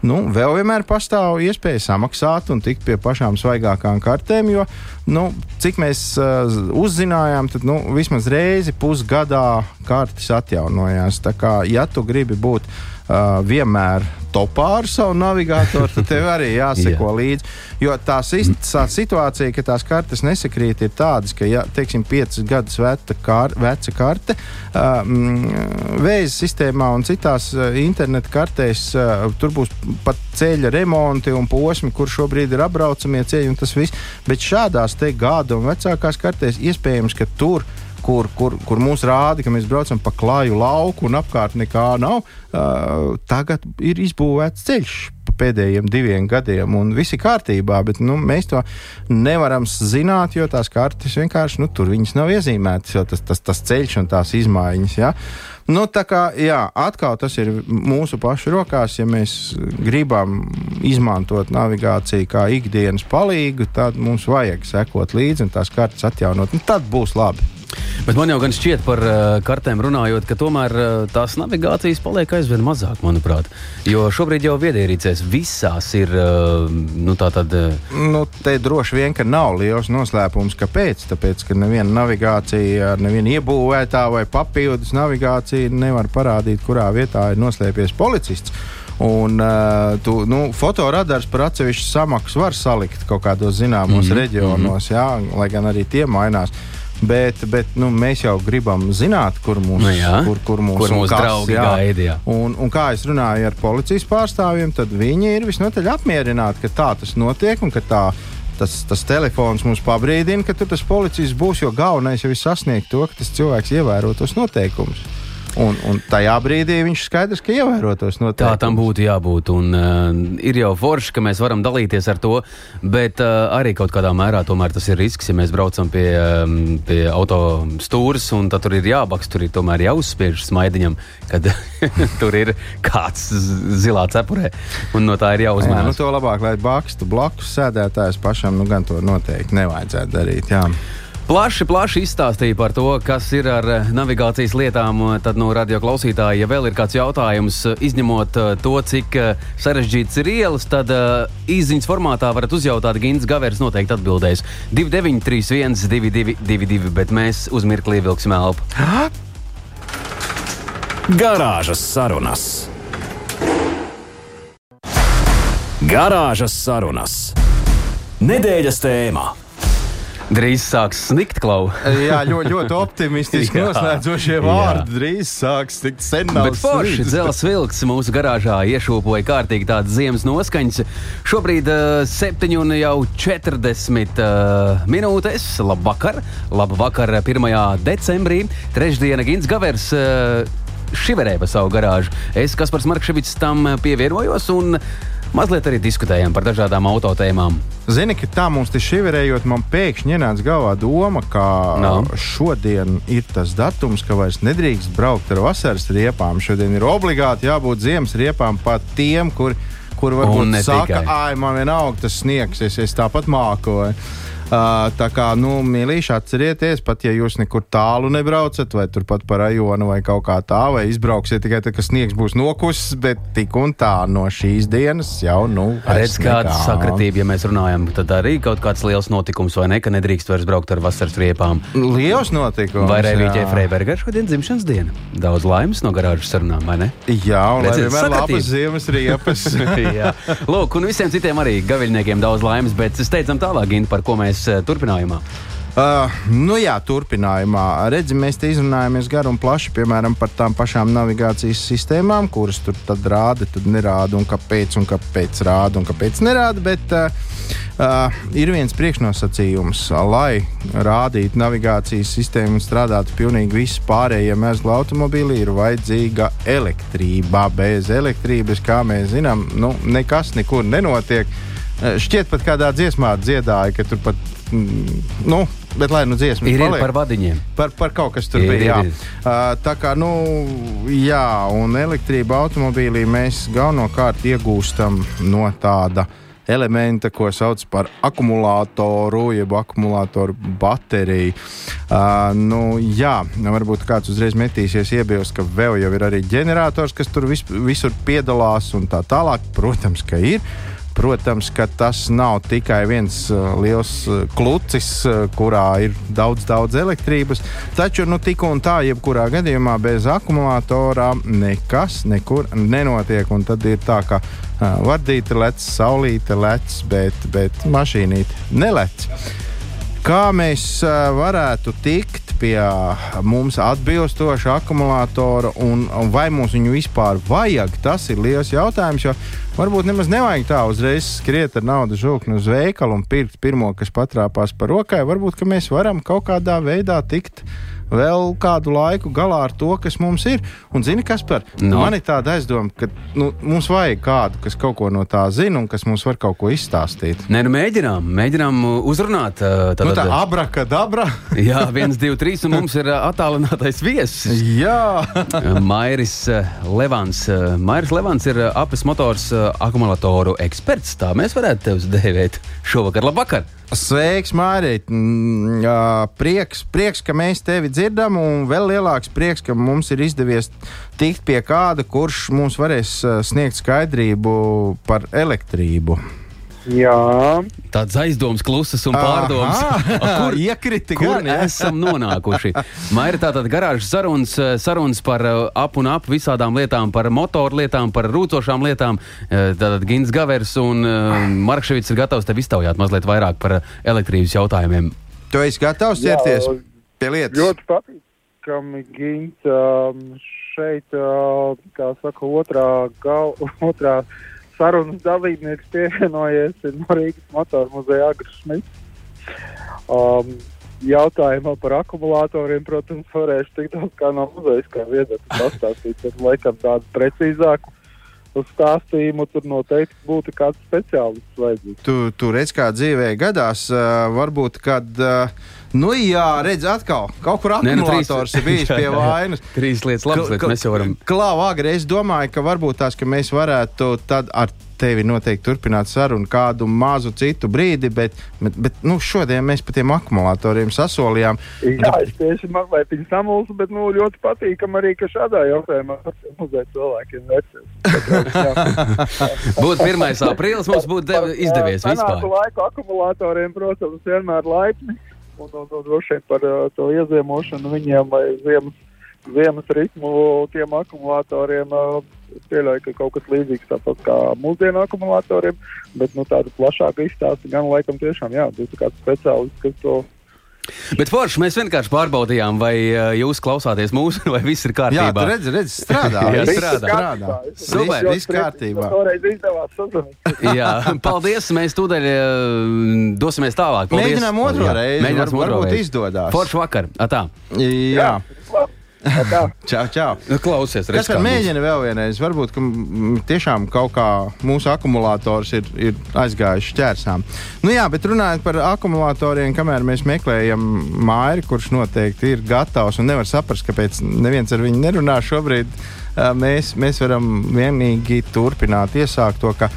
nu, vēl vienmēr pastāv iespēja samaksāt un tikt pie pašām svaigākām kartēm. Jo, nu, cik mēs uh, uzzinājām, tad nu, vismaz reizi pusgadā kartes atjaunojās. Tā kā, ja tu gribi būt uh, vienmēr topā ar savu navigatoru, tad tev arī jāseko yeah. līdzi. Jo tā, tā situācija, ka tās kartes nesakrīt, ir tāda, ka, ja teiksim, piecas gadus veca, kar, veca karte, um, vējas sistēmā un citās interneta kartēs, uh, tur būs pat ceļa remonti un posmi, kur šobrīd ir apbraucamie ceļi un tas viss. Bet šādās te gada un vecākās kartēs iespējams, ka tur ir kur, kur, kur mums rāda, ka mēs braucam pa klaju lauku un apkārt nekā nav, uh, tagad ir izbūvēts ceļš pēdējiem diviem gadiem, un viss ir kārtībā. Bet nu, mēs to nevaram zināt, jo tās kartes vienkārši nu, tur nav iezīmētas. Tas, tas, tas ceļš un tās izmaiņas. Ja? Nu, tā kā jā, atkal tas ir mūsu pašu rokās. Ja mēs gribam izmantot navigāciju kā ikdienas palīgu, tad mums vajag sekot līdzi un tās kartes atjaunot. Tad būs labi. Bet man jau gan šķiet par uh, kartēm runājot, ka tomēr uh, tās navigācijas paliek aizvien mazāk, manuprāt. Jo šobrīd jau viedierīcēs visās ir uh, nu, tā. Uh, nu, te droši vien, ka nav liels noslēpums, kāpēc. Tāpēc, ka neviena navigācija, neviena iebūvētā vai papildus navigācija nevar parādīt, kurā vietā ir noslēpies policists. Un uh, tu, nu, fotoradars par atsevišķu samaksu var salikt kaut kādos zināmos mm -hmm. reģionos, jā, lai gan arī tie mainās. Bet, bet nu, mēs jau gribam zināt, kur mūsu nu, jā, kur, kur mūs, kur mūsu draugi jā. gaida. Jā. Un, un kā es runāju ar policijas pārstāvjiem, tad viņi ir visnotaļ apmierināti, ka tā tas notiek un ka tā tas, tas telefons mums pabrīdina, ka tur tas policists būs. Jo galvenais jau ir sasniegt to, ka tas cilvēks ievēro tos noteikumus. Un, un tajā brīdī viņš skaidrs, ka ievēro tos noteikumus. Tā tam būtu jābūt. Un, uh, ir jau forši, ka mēs varam dalīties ar to, bet uh, arī kaut kādā mērā tas ir risks, ja mēs braucam pie, um, pie auto stūres un tur ir jābaks, tur ir tomēr jāuzspiež smaidiņam, kad (laughs) tur ir kāds zilā cepurē, un no tā ir jāuzmanās. Jā, nu to labāk, lai bakstu blakus sēdētājs pašam, nu gan to noteikti nevajadzētu darīt. Jā. Plaši, plaši izstāstīja par to, kas ir ar eh, navigācijas lietām. Tad no radio klausītāja, ja vēl ir kāds jautājums, eh, izņemot eh, to, cik sarežģīts ir ielas, tad īsiņas formātā varat uzjautāt. Gins Gavers noteikti atbildēs 2931, 222, bet mēs uz mirkli ievilksim elpu. Garāžas sarunas. Garāžas sarunas. Nedēļas tēmā. Drīz sāks snikt klauva. (laughs) Jā, ļoti, ļoti optimistiski (laughs) noslēdzošie vārdi. Drīz sāks tikt sen nav Bet forši dzelzs vilks mūsu garāžā iešūpoja kārtīgi tādas ziemas noskaņas. Šobrīd uh, 7 un jau 40 uh, minūtes. Labvakar! Labvakar 1. decembrī. Trešdiena Gins Gavers. Uh, Šiverē pa savu garāžu. Es, Kaspars Markevits, tam pievienojos un mazliet arī diskutējām par dažādām autotēmām. Zini, ka tā mums te šiverējot, man pēkšņi ienāca galvā doma, ka No. šodien ir tas datums, ka vairs nedrīkst braukt ar vasaras riepām. Šodien ir obligāti jābūt ziemas riepām pat tiem, kur, kur varbūt saka, ah, man vienalga tas sniegs, es, es tāpat māku. vai." Uh, tā kā, nu, mīlīši, atcerieties, pat ja jūs nekur tālu nebraucat, vai turpat pa rajonu, vai kaut kā tā, vai izbrauksiet tikai tad, kad sniegs būs nokusis, bet tik un tā no šīs dienas jau, nu, Redz, kāda sakritība, ja mēs runājam, tad arī kaut kāds liels notikums, vai ne, ka nedrīkst vairs braukt ar vasaras riepām. Liels notikums. Vai Rēvīķei jā. Freibergai šodien dzimšanas diena? Daudz laimes no garāžas sarunām, vai ne? Jā, un Redziet, vienmēr labas ziemas riepas. (laughs) Jā. Lūk, un visiem citiem arī gaviļniekiem daudz laimes, bet steidzam tālāk, Gint, par ko mēs eh, turpinājumā. Uh, nu jā, turpinājumā. Redzi, mēs te izrunājamies garu un plaši piemēram, par tām pašām navigācijas sistēmām, kuras tur tad rāda, tad nerāda, un kāpēc, un kāpēc rāda, un kāpēc nerāda. Bet uh, uh, ir viens priekšnosacījums, lai rādītu navigācijas sistēmu un strādātu pilnīgi visi pārējie mēslu automobīļi, ir vajadzīga elektrība. Bez elektrības, kā mēs zinām, nu, nekas nekur nenotiek. Uh, Šķiet, pat kādā dziesmā dziedāja, ka tur pat. mm, Nu, bet lai nu dziesma Ir, ir paliek. par vadiņiem. Par, par kaut kas tur Ir, bija. ir, Jā. ir. Uh, tā kā, nu, jā, un elektrība automobīlī mēs galvenokārt iegūstam no tāda elementa, ko sauc par akumulātoru, jeb akumulātoru bateriju. Uh, nu, jā, varbūt kāds uzreiz metīsies iebilst, ka vēl jau ir arī ģenerators, kas tur vis, visur piedalās un tā tālāk. Protams, ka ir. Protams, ka tas nav tikai viens uh, liels uh, klucis, uh, kurā ir daudz, daudz elektrības. Taču, nu, tik un tā, jebkurā gadījumā bez akumulatora nekas nekur nenotiek. Un tad ir tā, ka vardīte lec, saulīte lec, bet, bet mašīnīte nelec. Kā mēs varētu tikt pie mums atbilstoša akumulātora un, vai mums viņu vispār vajag? Tas ir liels jautājums, jo varbūt nemaz nevajag tā uzreiz skriet ar naudas žūkni uz veikalu un pirkt pirmo, kas patrāpās par rokai. Varbūt mēs varam kaut kādā veidā tikt vēl kādu laiku galā ar to, kas mums ir. Un zini, kas par No. man ir tāda aizdoma, ka nu, mums vajag kādu, kas kaut ko no tā zina un kas mums var kaut ko izstāstīt. Nē, nu mēģinām, mēģinām uh, uzrunāt. uh, Nu, tā Tātad, abrakadabra. (laughs) jā, viens, divi, trīs, un mums ir uh, attālinātais viesis. Jā, (laughs) Mairis uh, Levans. Uh, Mairis Levans ir uh, apes motors uh, akumulatoru eksperts. Tā mēs varētu tevi dēvēt šovakar. Labvakar! Sveiks, Mārīt. Mm, Prieks, prieks, ka mēs tevi dzirdam, un vēl lielāks prieks, ka mums ir izdevies tikt pie kāda, kurš mums varēs uh, sniegt skaidrību par elektrību. Jā, Tāds aizdoms, klusas un pārdoms. (laughs) A, Kur iekriti? Kur gan, ja? esam nonākuši? (laughs) Maija ir tātad garāžas sarunas, eh, sarunas par eh, ap un ap visādām lietām, par motoru lietām, par rūcošām lietām. Eh, Tātad Gins Gavers un Markevits ir gatavs tev iztaujāt mazliet vairāk par eh, elektrības jautājumiem. Tu esi gatavs ķerties pie lietas? ļoti patīkami gint um, šeit, uh, kā saka, otrā, gal, (laughs) otrā sarunas dalībnieks pievienojies ir no Rīgas motoru muzeja Agris Šmits. Um, jautājumā par akumulatoriem, protams, varēšu tik daudz kā no muzeja kā viedokļa pastāstīt, bet laikam tādu precīzāku stāstījumu tur noteikti būtu kāds speciālists vajadzīgs. Tu, tu redz, kā dzīvē gadās, varbūt, kad. Nu, jā, redz, atkal kaut kur nu, trīs- akumulators ir bijis pie (laughs) vainas. Trīs lietas, labas lietas, mēs jau varam. Klāva agri, es domāju, ka varbūt tās, ka mēs varētu tad ar tevi noteikti turpināt sarunu kādu mazu citu brīdi, bet, bet, bet nu, šodien mēs par tiem akumulatoriem sasolījām. Jā, es tieši mazliet viņu samulsu, bet nu, ļoti patīkam arī, ka šādā jautājumā muzeja cilvēkiem vecais. (laughs) Būtu 1. aprīlis, mums būtu dev- izdevies vispār. Laiku akumulatoriem, protams, vienmēr laipni. Un, un, un droši vien par uh, to ieziemošanu viņiem vai ziemas ziemas ritmu tiem akumulatoriem. Es pieļauju, ka kaut kas līdzīgs tāpat kā mūsdienu akumulatoriem, bet nu, tādu plašāku izstāstu gan laikam tiešām jā, būtu kāds speciālists, kas to Bet forši mēs vienkārši pārbaudījām, vai jūs klausāties mūsu, (laughs) vai viss ir kārtībā. Jā, redz, redz, strādā. (laughs) Jā, viss strādā. strādā. Super, viss kārtībā. Izdevās sazvanīt. (laughs) Jā, paldies. Mēs tūdaļ uh, dosimies tālāk. Paldies. Mēģinām otro Jā, reizi. Varbūt, otro varbūt reizi. izdodas. Forši vakar. Atā. Jā, labi. Tā. (laughs) čau, čau. Nu, Klausies, redz, kā mēģina vēl vienreiz? Varbūt ka, tiešām kaut kā mūsu akumulators ir, ir aizgājis šķērsām. Nu jā, bet runājot par akumulatoriem, kamēr mēs meklējam māju, kurš noteikti ir gatavs un nevar saprast, kāpēc neviens ar viņu nerunā šobrīd, mēs, mēs varam vienīgi turpināt iesākt to, ka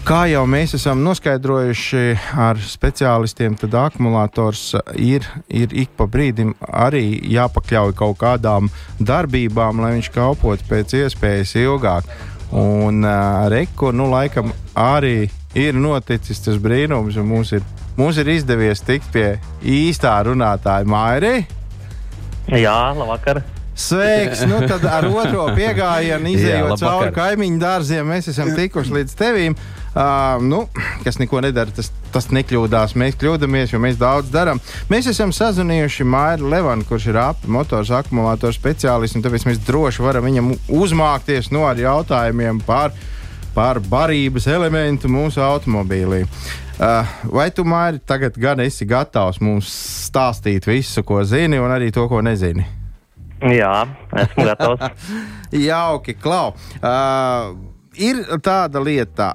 Kā jau mēs esam noskaidrojuši ar speciālistiem, tad akumulators ir, ir ik pa brīdim arī jāpakļauj kaut kādām darbībām, lai viņš kalpotu pēc iespējas ilgāk. Un uh, reku, nu, laikam arī ir noticis tas brīnums, un mums ir, mums ir izdevies tikt pie īstā runātāja Mairī. Jā, labvakar. Sveiks! Nu, tad ar otro (laughs) piegājienu, Jā, izējot labvakar. cauri kaimiņu dārziem, mēs esam tikuši līdz tevīm. Uh, nu, kas neko nedara, tas, tas nekļūdās. Mēs kļūdāmies, jo mēs daudz darām. Mēs esam sazvanījuši Mairu Levanu, kurš ir api motors akumulātoru speciālists, un tāpēc mēs droši varam viņam uzmākties no ar jautājumiem par, par barības elementu mūsu automobīlī. Uh, vai tu, Mairi, tagad gan esi gatavs mums stāstīt visu, ko zini, un arī to, ko nezini? Jā, esmu gatavs. (laughs) Jauki, klau. Uh, ir tāda lieta,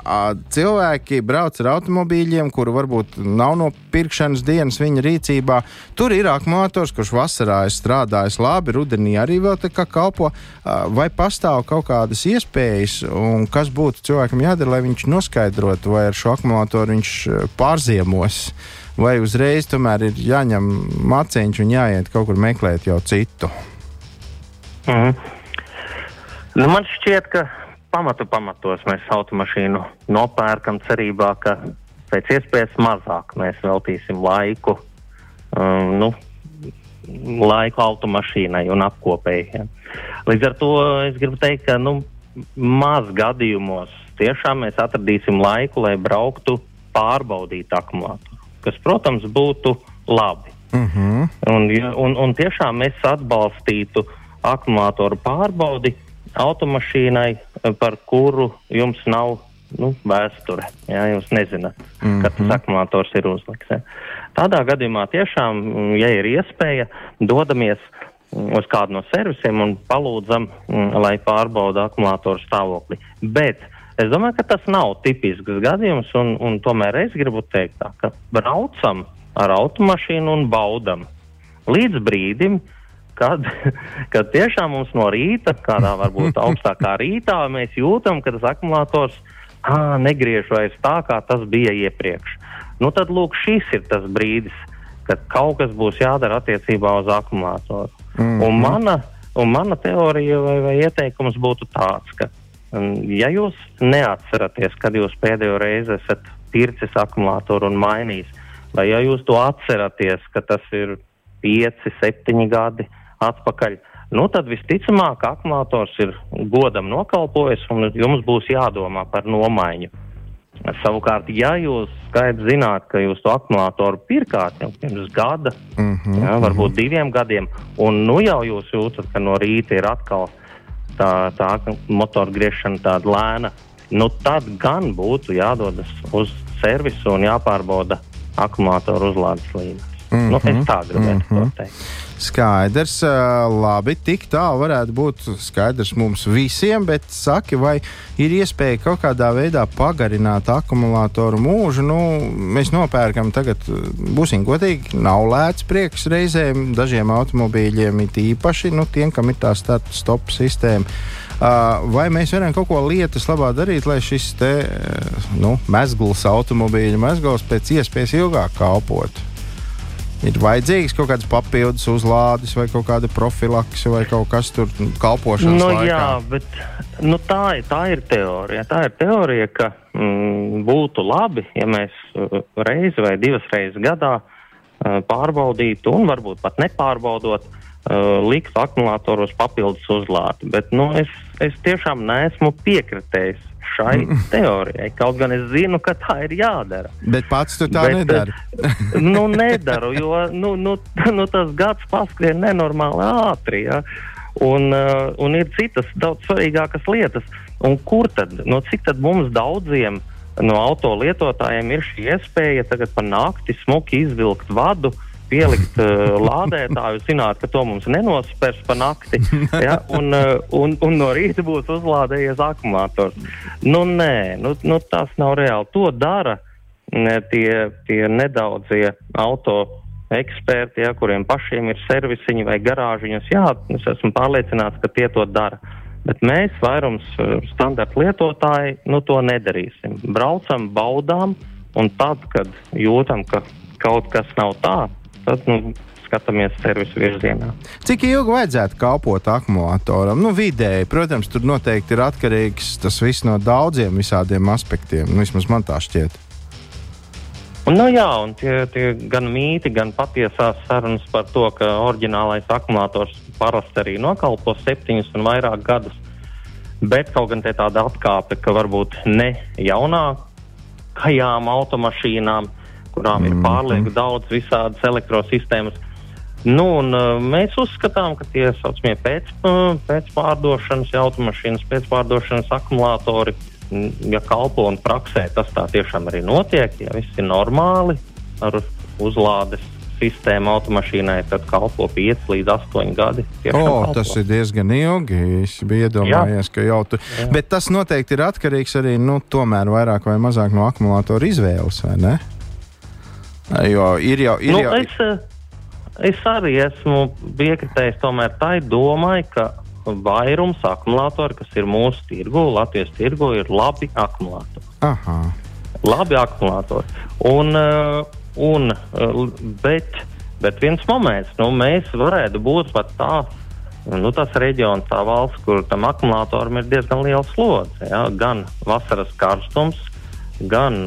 cilvēki brauc ar automobīļiem, kuru varbūt nav no pirkšanas dienas viņa rīcībā. Tur ir akumulators, kurš vasarā ir strādājis labi, rudenī arī vēl tā kā kalpo. Vai pastāv kaut kādas iespējas, un kas būtu cilvēkam jādara, lai viņš noskaidrotu, vai ar šo akumulatoru viņš uh, pārziemos? Vai uzreiz tomēr ir jāņem maciņš un jāiet kaut kur meklēt jau citu? Mhm. Nu, man šķiet, ka pamatu pamatos mēs automašīnu nopērkam cerībā, ka pēc iespējas mazāk mēs veltīsim laiku, um, nu, laiku automašīnai un apkopēji. Ja. Līdz ar to es gribu teikt, ka nu, maz gadījumos tiešām mēs atradīsim laiku, lai brauktu pārbaudīt akumulātoru, kas, protams, būtu labi. Uh -huh. Un, un, un tiešām mēs atbalstītu akumulātoru pārbaudi automašīnai, eh, par kuru jums nav nu, vēsture. Jā, jūs nezināt, mm -hmm. kad tas akumulators ir uzlikts. Ja. Tādā gadījumā tiešām, mm, ja ir iespēja, dodamies mm, uz kādu no servisiem un palūdzam, mm, lai pārbauda akumulātoru stāvokli. Bet es domāju, ka tas nav tipisks gadījums, un, un tomēr es gribu teikt, tā, ka braucam ar automašīnu un baudam līdz brīdim, kad, (laughs) kad tiešām mums no rīta, kādā varbūt (laughs) augstākā rītā, mēs jūtam, ka tas akumulators ā, negriež vairs tā, kā tas bija iepriekš. Nu, tad lūk, šis ir tas brīdis, kad kaut kas būs jādara attiecībā uz akumulātoru. Mm -hmm. un, mana, un mana teorija vai, vai ieteikums būtu tāds, ka, ja jūs neatceraties, kad jūs pēdējo reizi esat pircis akumulātoru un mainījis, vai ja jūs to atceraties, ka tas ir pieci, septiņi gadi atpakaļ, nu tad visticamāk akumulators ir godam nokalpojis un jums būs jādomā par nomaiņu. Savukārt, ja jūs skaidri zināt, ka jūs to akumulātoru pirkāt jau pirms gada, Mm -hmm. jā, varbūt diviem gadiem, un nu jau jūs jūtat, ka no rīta ir atkal tā, tā motora griešana tāda lēna, nu tad gan būtu jādodas uz servisu un jāpārbauda akumulātoru uzlādes līmenis. Mm -hmm. nu, es tā gribētu mm -hmm. to teikt. Skaidrs, labi, tik tālu varētu būt skaidrs mums visiem, bet saki, vai ir iespēja kaut kādā veidā pagarināt akumulātoru mūžu? Nu, mēs nopērkam tagad, būsim godīgi, nav lēts prieks reizēm dažiem automobīļiem, it īpaši nu, tiem, kam ir tā start-stop sistēma. Vai mēs varam kaut ko lietas labā darīt, lai šis te, nu, mezgls, automobīļa mezgls pēc iespējas ilgāk kalpotu? Ir vajadzīgs kaut kāds papildus uzlādes, vai kaut kāda profilakse, vai kaut kas tur kalpošanas Nu, laikā. jā, bet nu, tā, ir- tā ir teorija. Tā ir teorija, ka mm, būtu labi, ja mēs uh, reizi vai divas reizes gadā uh, pārbaudītu, un varbūt pat nepārbaudot, uh, likt akumulātoros papildus uzlādi. Bet nu, es, es tiešām neesmu piekritējis šai teorijai. Kaut gan es zinu, ka tā ir jādara. Bet pats tu tā Bet, nedari. nu, nedaru, jo nu, nu, nu, tas gads paskrien nenormāli ātri. Ja? Un, uh, un ir citas daudz svarīgākas lietas. Un kur tad, no cik tad mums daudziem no auto lietotājiem ir šī iespēja tagad pa nakti smuki izvilkt vadu, pielikt uh, lādētāju, zināt, ka to mums nenospērs pa nakti, ja, un, uh, un, un no rīta būs uzlādējies akumulators. Nu, nē, nu, nu, tas nav reāli. To dara ne, tie, tie nedaudzie auto eksperti, ja, kuriem pašiem ir servisiņi vai garāžiņas. Jā, es esmu pārliecināts, ka tie to dara. Bet mēs, vairums uh, standarta lietotāji, nu, to nedarīsim. Braucam, baudām, un tad, kad jūtam, ka kaut kas nav tā, tad nu, skatāmies servisu virzienā. Cik ilgi vajadzētu kalpot akumulatoram? Nu, vidēji, protams, tur noteikti ir atkarīgs tas viss no daudziem visādiem aspektiem. Nu, vismaz man tā šķiet. Un, nu, jā, un tie, tie gan mīti, gan patiesās sarunas par to, ka oriģinālais akumulators parasti arī nokalpo septiņus un vairāk gadus. Bet kaut gan te tāda atkāpe, ka varbūt ne jaunākajām automašīnām, kurām ir pārlieku daudz visādas elektrosistēmas. Nu, un, uh, mēs uzskatām, ka tie saucamie pēc, uh, pēcpārdošanas automašīnas, pēcpārdošanas akumulātori, ja kalpo un praksē, tas tā tiešām arī notiek. Ja viss ir normāli ar uzlādes sistēmu automašīnai, tad kalpo 5 līdz 8 gadi. O, kalpo. tas ir diezgan ilgi. Es biju iedomājies, ka jau tu. Jā. Bet tas noteikti ir atkarīgs arī nu, vairāk vai mazāk no akumulātora izvēles, vai ne? Jo ir jau. Ir nu, jau es, eh, es arī esmu piekritējis tomēr tai domai, ka vairums akumulātori, kas ir mūsu tirgu, Latvijas tirgu, ir labi akumulātori. Aha. Labi akumulātori. Un, uh, un, uh, bet, bet viens moments, nu, mēs varētu būt pat tā. Nu, tas reģions, tā valsts, kur tam akumulātoram ir diezgan liela slodze. Ja? Gan vasaras karstums, gan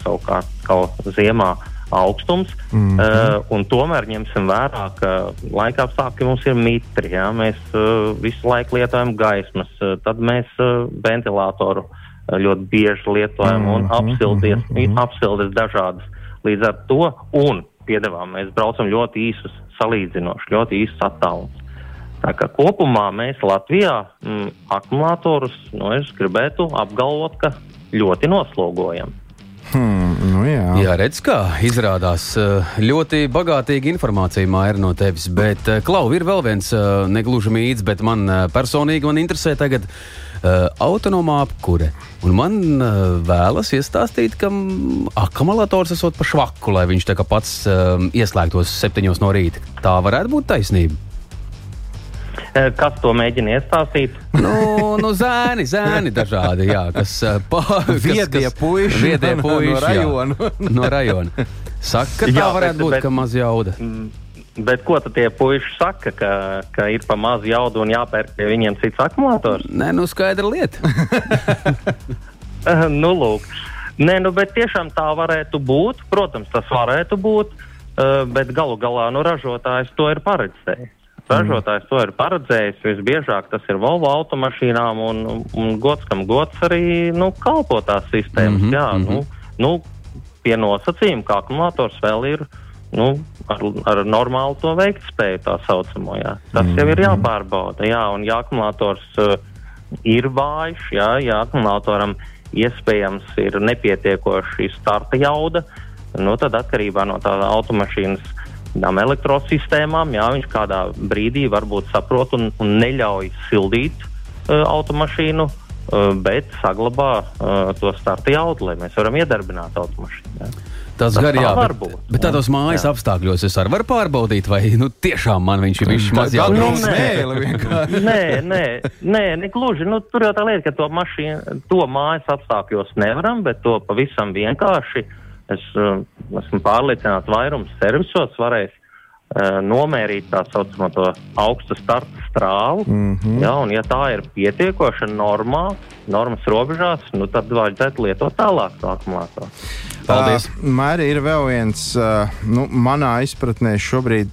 savukārt kaut ziemā augstums. Mm -hmm. uh, un tomēr ņemsim vērā, ka laika apstākļi mums ir mitri. Ja? Mēs uh, visu laiku lietojam gaismas, uh, tad mēs uh, ventilatoru uh, ļoti bieži lietojam mm -hmm. un apsildies, mm -hmm. apsildes dažādas. Līdz ar to un piedevām mēs braucam ļoti īsus, salīdzinoši ļoti īsus attālumus. Tā kā kopumā mēs Latvijā mm, akumulatorus, nu, es gribētu apgalvot, ka ļoti noslogojam. Hmm, nu jā. Jā, redz, kā izrādās eh, ļoti bagātīga informācija māja no tevis. Bet, eh, Klau, ir vēl viens eh, negluži mīts, bet man personīgi man interesē tagad autonomā apkure. Un man vēlas iestāstīt, ka mm, akumulators esot pa švaku, lai viņš tā kā pats ieslēgtos septiņos no rīta. Tā varētu būt taisnība. Eh, Kas to mēģina iestāstīt? Nu, nu zēni, zēni dažādi, jā, kas (laughs) Viedie kas- puiši viedie (laughs) no- puiši, no jā. rajona. (laughs) no rajona. Saka, ka tā Jā, varētu bet- būt, bet- ka maz jauda. Bet ko tad tie puiši saka, ka, ka ir pa maz jaudu un jāpērk pie viņiem cits akumulators? Nē, nu skaidra lieta. Eh, nu, lūk. Nē, nu, bet tiešām tā varētu būt. Protams, tas varētu būt, eh, bet galu galā nu, ražotājs to ir paredzējis. Ražotājs to ir paredzējis. Visbiežāk tas ir Volvo automašīnām, un, un gods kam gods arī nu, kalpo tās sistēmas. Mhm, Mm -hmm, Jā, mhm. mm -hmm. nu, nu, pie nosacījuma, ka akumulators vēl ir nu, ar, ar normālu to veiktspēju, tā saucamo. Jā. Tas mm -hmm. jau ir jāpārbauda. Jā, un ja akumulators uh, ir vājš, jā, ja akumulatoram iespējams ir nepietiekoši starta jauda, nu, tad atkarībā no tā automašīnas tām elektrosistēmām, jā, viņš kādā brīdī varbūt saprot un, un neļauj sildīt uh, automašīnu, uh, bet saglabā uh, to starta jaudu, lai mēs varam iedarbināt automašīnu. Jā. Tas Tas gar tā jā, var bet, būt. bet tādos mājas Jā. apstākļos es arī varu pārbaudīt, vai nu, tiešām man viņš ir bijis maz Tā jauda. nu, nē. nē, nē, nē, ne gluži. Nu, tur jau tā lieta, ka to mašīnu, to mājas apstākļos nevaram, bet to pavisam vienkārši. Es uh, esmu pārliecināts, vairums servisos varēs uh, nomērīt tā saucamo to augstu starta strāvu. Mm -hmm. ja, un, ja tā ir pietiekoša normā, normas robežās, nu, tad vajadzētu lietot tālāk to akumulātoru. Paldies. Uh, Mēri ir vēl viens, uh, nu, manā izpratnē šobrīd,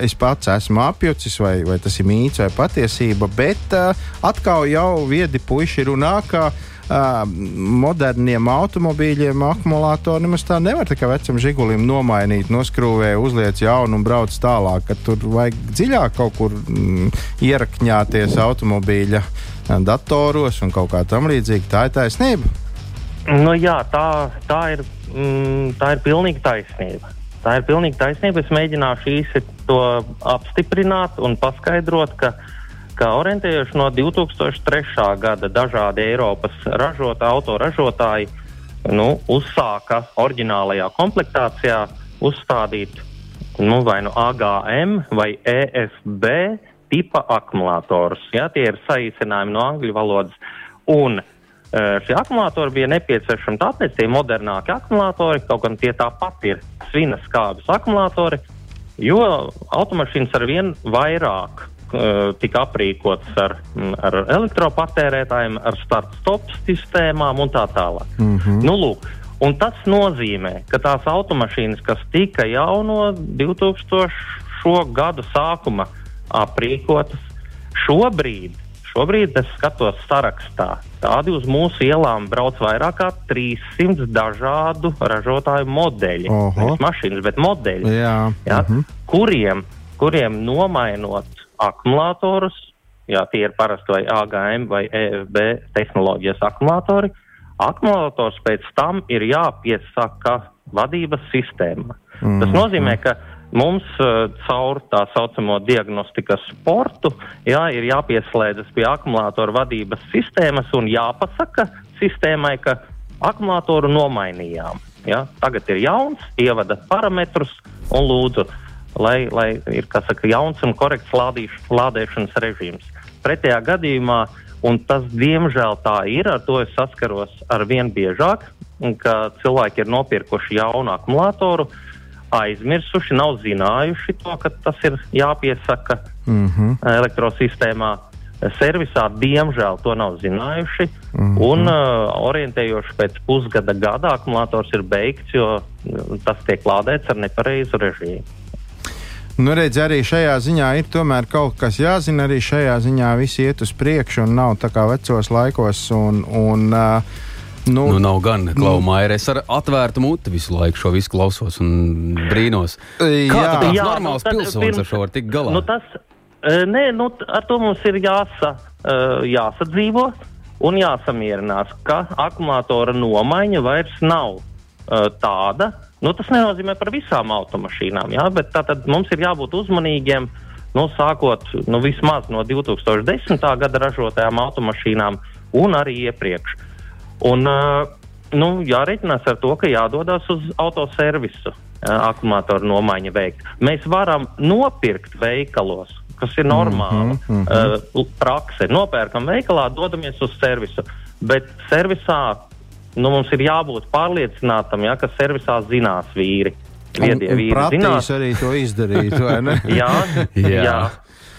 es pats esmu apjucis, vai, vai tas ir mīts vai patiesība, bet uh, atkal jau viedi puiši runā, ka uh, moderniem automobīļiem akumulātori nemaz tā nevar tā kā vecam žigulim nomainīt, noskrūvē, uzliec jaunu un brauc tālāk, tur vajag dziļāk kaut kur mm, ierakņāties automobīļa datoros un kaut kā tam līdzīgi. Tā ir taisnība. Nu, jā, tā, tā, ir, mm, tā ir pilnīgi taisnība. Tā ir pilnīgi taisnība. Es mēģināšu īsi to apstiprināt un paskaidrot, ka, ka orientējoši no 2003. gada dažādi Eiropas ražot, autoražotāji nu, uzsāka oriģinālajā komplektācijā uzstādīt nu, vai nu AGM vai EFB tipa akumulatorus. Ja, tie ir saīsinājumi no angļu valodas. Un Šie akumulatori bija nepieciešami tāpēc, tie modernāki akumulatori, kaut gan tie tāpat ir svinas skābes akumulatori, jo automašīnas ar vien vairāk tika aprīkotas ar, ar elektropatērētājiem, ar start-stop sistēmām un tā tālāk. Mm -hmm. nu, lūk, un tas nozīmē, ka tās automašīnas, kas tika jau no 2000. gadu sākuma aprīkotas, šobrīd Šobrīd es skatos sarakstā. Tādi uz mūsu ielām brauc vairāk kā 300 dažādu ražotāju modeļu. Nevis mašīnas, bet modeļi. Jā. Jā, mhm. -huh. kuriem, kuriem nomainot akumulatorus, jā, tie ir parasti vai AGM vai EFB tehnoloģijas akumulatori, akumulators pēc tam ir jāpiesaka vadības sistēma. Mm. Tas nozīmē, ka Mums uh, caur tā saucamo diagnostikas sportu jā, ir jāpieslēdzas pie akumulātora vadības sistēmas un jāpasaka sistēmai, ka akumulātoru nomainījām. Ja? Tagad ir jauns, ievada parametrus un lūdzu, lai, lai ir saka, jauns un korekts lādīš, lādēšanas režīms. Pretējā gadījumā, un tas diemžēl tā ir, ar to es saskaros ar vien biežāk, ka cilvēki ir nopirkuši jaunu akumulātoru, aizmirsuši, nav zinājuši to, ka tas ir jāpiesaka mm -hmm. elektrosistēmā. Servisā, diemžēl, to nav zinājuši. Mm -hmm. Un uh, orientējoši pēc pusgada gada akumulators ir beigts, jo tas tiek lādēts ar nepareizu režīmu. Nu, redz, arī šajā ziņā ir tomēr kaut kas jāzina. Arī šajā ziņā viss iet uz priekšu un nav tā kā vecos laikos. Un, un, uh, Nu, nu, nav gan klaumāja. Es ar atvērtu muti visu laiku šo visu klausos un brīnos. Kā jā. tāds jā, normāls nu, pilsonis pirms, ar šo var tikt galā? Nu, tas, nē, nu, ar to mums ir jāsa, e, jāsadzīvo un jāsamierinās, ka akumulātora nomaiņa vairs nav tāda. Nu, tas nenozīmē par visām automašīnām, jā, bet tātad mums ir jābūt uzmanīgiem. Nu, sākot nu, vismaz no 2010. gada ražotajām automašīnām un arī iepriekš. Un, nu, jārēķinās ar to, ka jādodas uz autoservisu akumulātoru nomaiņu veikt. Mēs varam nopirkt veikalos, kas ir normāla mm -hmm, prakse. Nopērkam veikalā, dodamies uz servisu. Bet servisā nu, mums ir jābūt pārliecinātam, ja, ka servisā zinās vīri. Viedie vīri zinās arī to izdarīt, vai ne? (laughs) jā, jā. jā.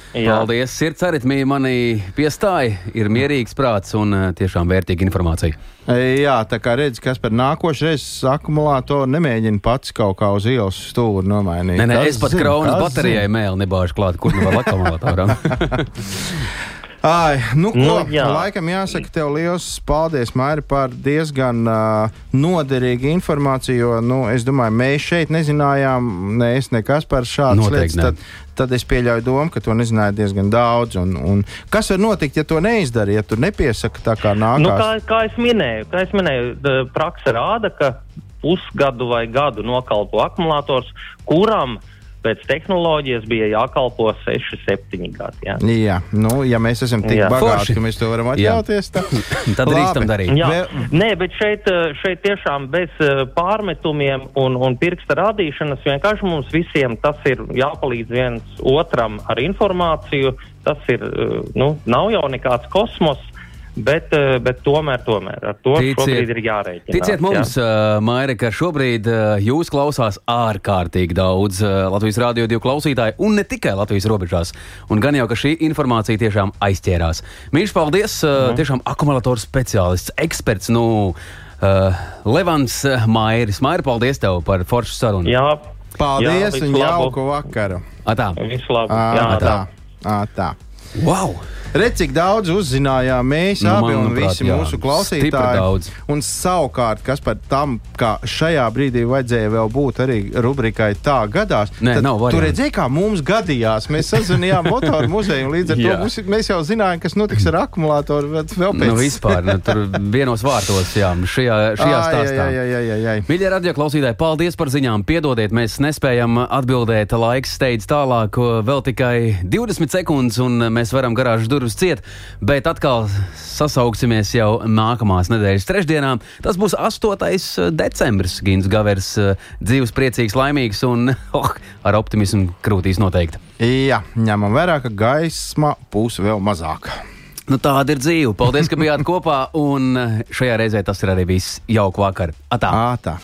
Jā. Paldies! Sirds aritmija manī piestāja, ir mierīgs prāts un uh, tiešām vērtīga informācija. Jā, tā kā redz, kas par nākošais akumulātoru nemēģina pats kaut kā uz ielas stūri nomainīt. Nē, nē, es pat kraunas baterijai mēli nebāžu klāt, kur nu vēl akumulātoram. (laughs) Ai, nu, ko, nu, jā. laikam jāsaka tev liels paldies, Mairi, par diezgan uh, noderīgu informāciju, jo, nu, es domāju, mēs šeit nezinājām, ne es, nekas par šādu lietu. Tad, tad es pieļauju domu, ka to nezināja diezgan daudz. Un, un kas var notikt, ja to neizdara, ja tu nepiesaki tā kā nākamā? Nu, kā, kā es minēju, kā es minēju praksa rāda, ka pusgadu vai gadu nokalpo akumulators, kuram uh, pēc tehnoloģijas bija jākalpo 6, 7 gadi. Jā, jā nu, ja mēs esam tik jā. bagāti, ka mēs to varam atļauties, tad, (laughs) tad drīkstam darīt. Jā. Vēl... Nē, bet šeit, šeit tiešām bez eh, pārmetumiem un, un pirksta rādīšanas vienkārši mums visiem tas ir jāpalīdz viens otram ar informāciju. Tas ir, eh, nu, nav jau nekāds kosmos. Bet, eh, bet tomēr, tomēr ar to ticiet, ir jārēķinās. Ticiet mums, jā. uh, Maira, ka šobrīd uh, jūs klausās ārkārtīgi daudz Latvijas Rādio 2 klausītāju, un ne tikai Latvijas robežās. Un gan jau, ka šī informācija tiešām aizķērās. Mīļš, paldies! Mm. Tiešām akumulatoru speciālists, eksperts. Nu, Uh, Levants Mairis, Mairi, paldies tev par foršu sarunu. Jā, Paldies jā, un jauku vakaru! Atā. Visu labu. Ā, Jā, tā, tā. ā, tā. Wow! Redz, cik daudz uzzinājām mēs Nu, abi un visi jā. mūsu klausītāji. Un savukārt, kas par tam, ka šajā brīdī vajadzēja vēl būt arī rubrikai tā gadās, Nē, tad tu redzēji, kā mums gadījās. Mēs sazvanījām motoru muzeju, un līdz ar to Jā. mums, mēs jau zinājām, kas notiks ar akumulātoru vēl pēc Nu, vispār, nu, tur vienos vārtos, jā, šajā, šajā stāstā. ai, ai, ai, ai. Mīļie radio klausītāji, paldies par ziņām. Piedodiet, mēs nespējam atbildēt. Laiks steidz tālāk, vēl tikai 20 sekundes, un mēs varam garāžas durvis ciet. Bet atkal sasauksimies jau nākamās nedēļas trešdienām. Tas būs 8. decembris. Gins Gavers dzīves priecīgs, laimīgs un (laughs) oh, ar optimismu krūtīs noteikti. Jā, ņemam vērā, ka gaisma būs vēl mazāka. Nu, tāda ir dzīve. Paldies, ka bijāt kopā, un šajā reizē tas ir arī viss. Jauku vakaru! Atā! Ā, tā.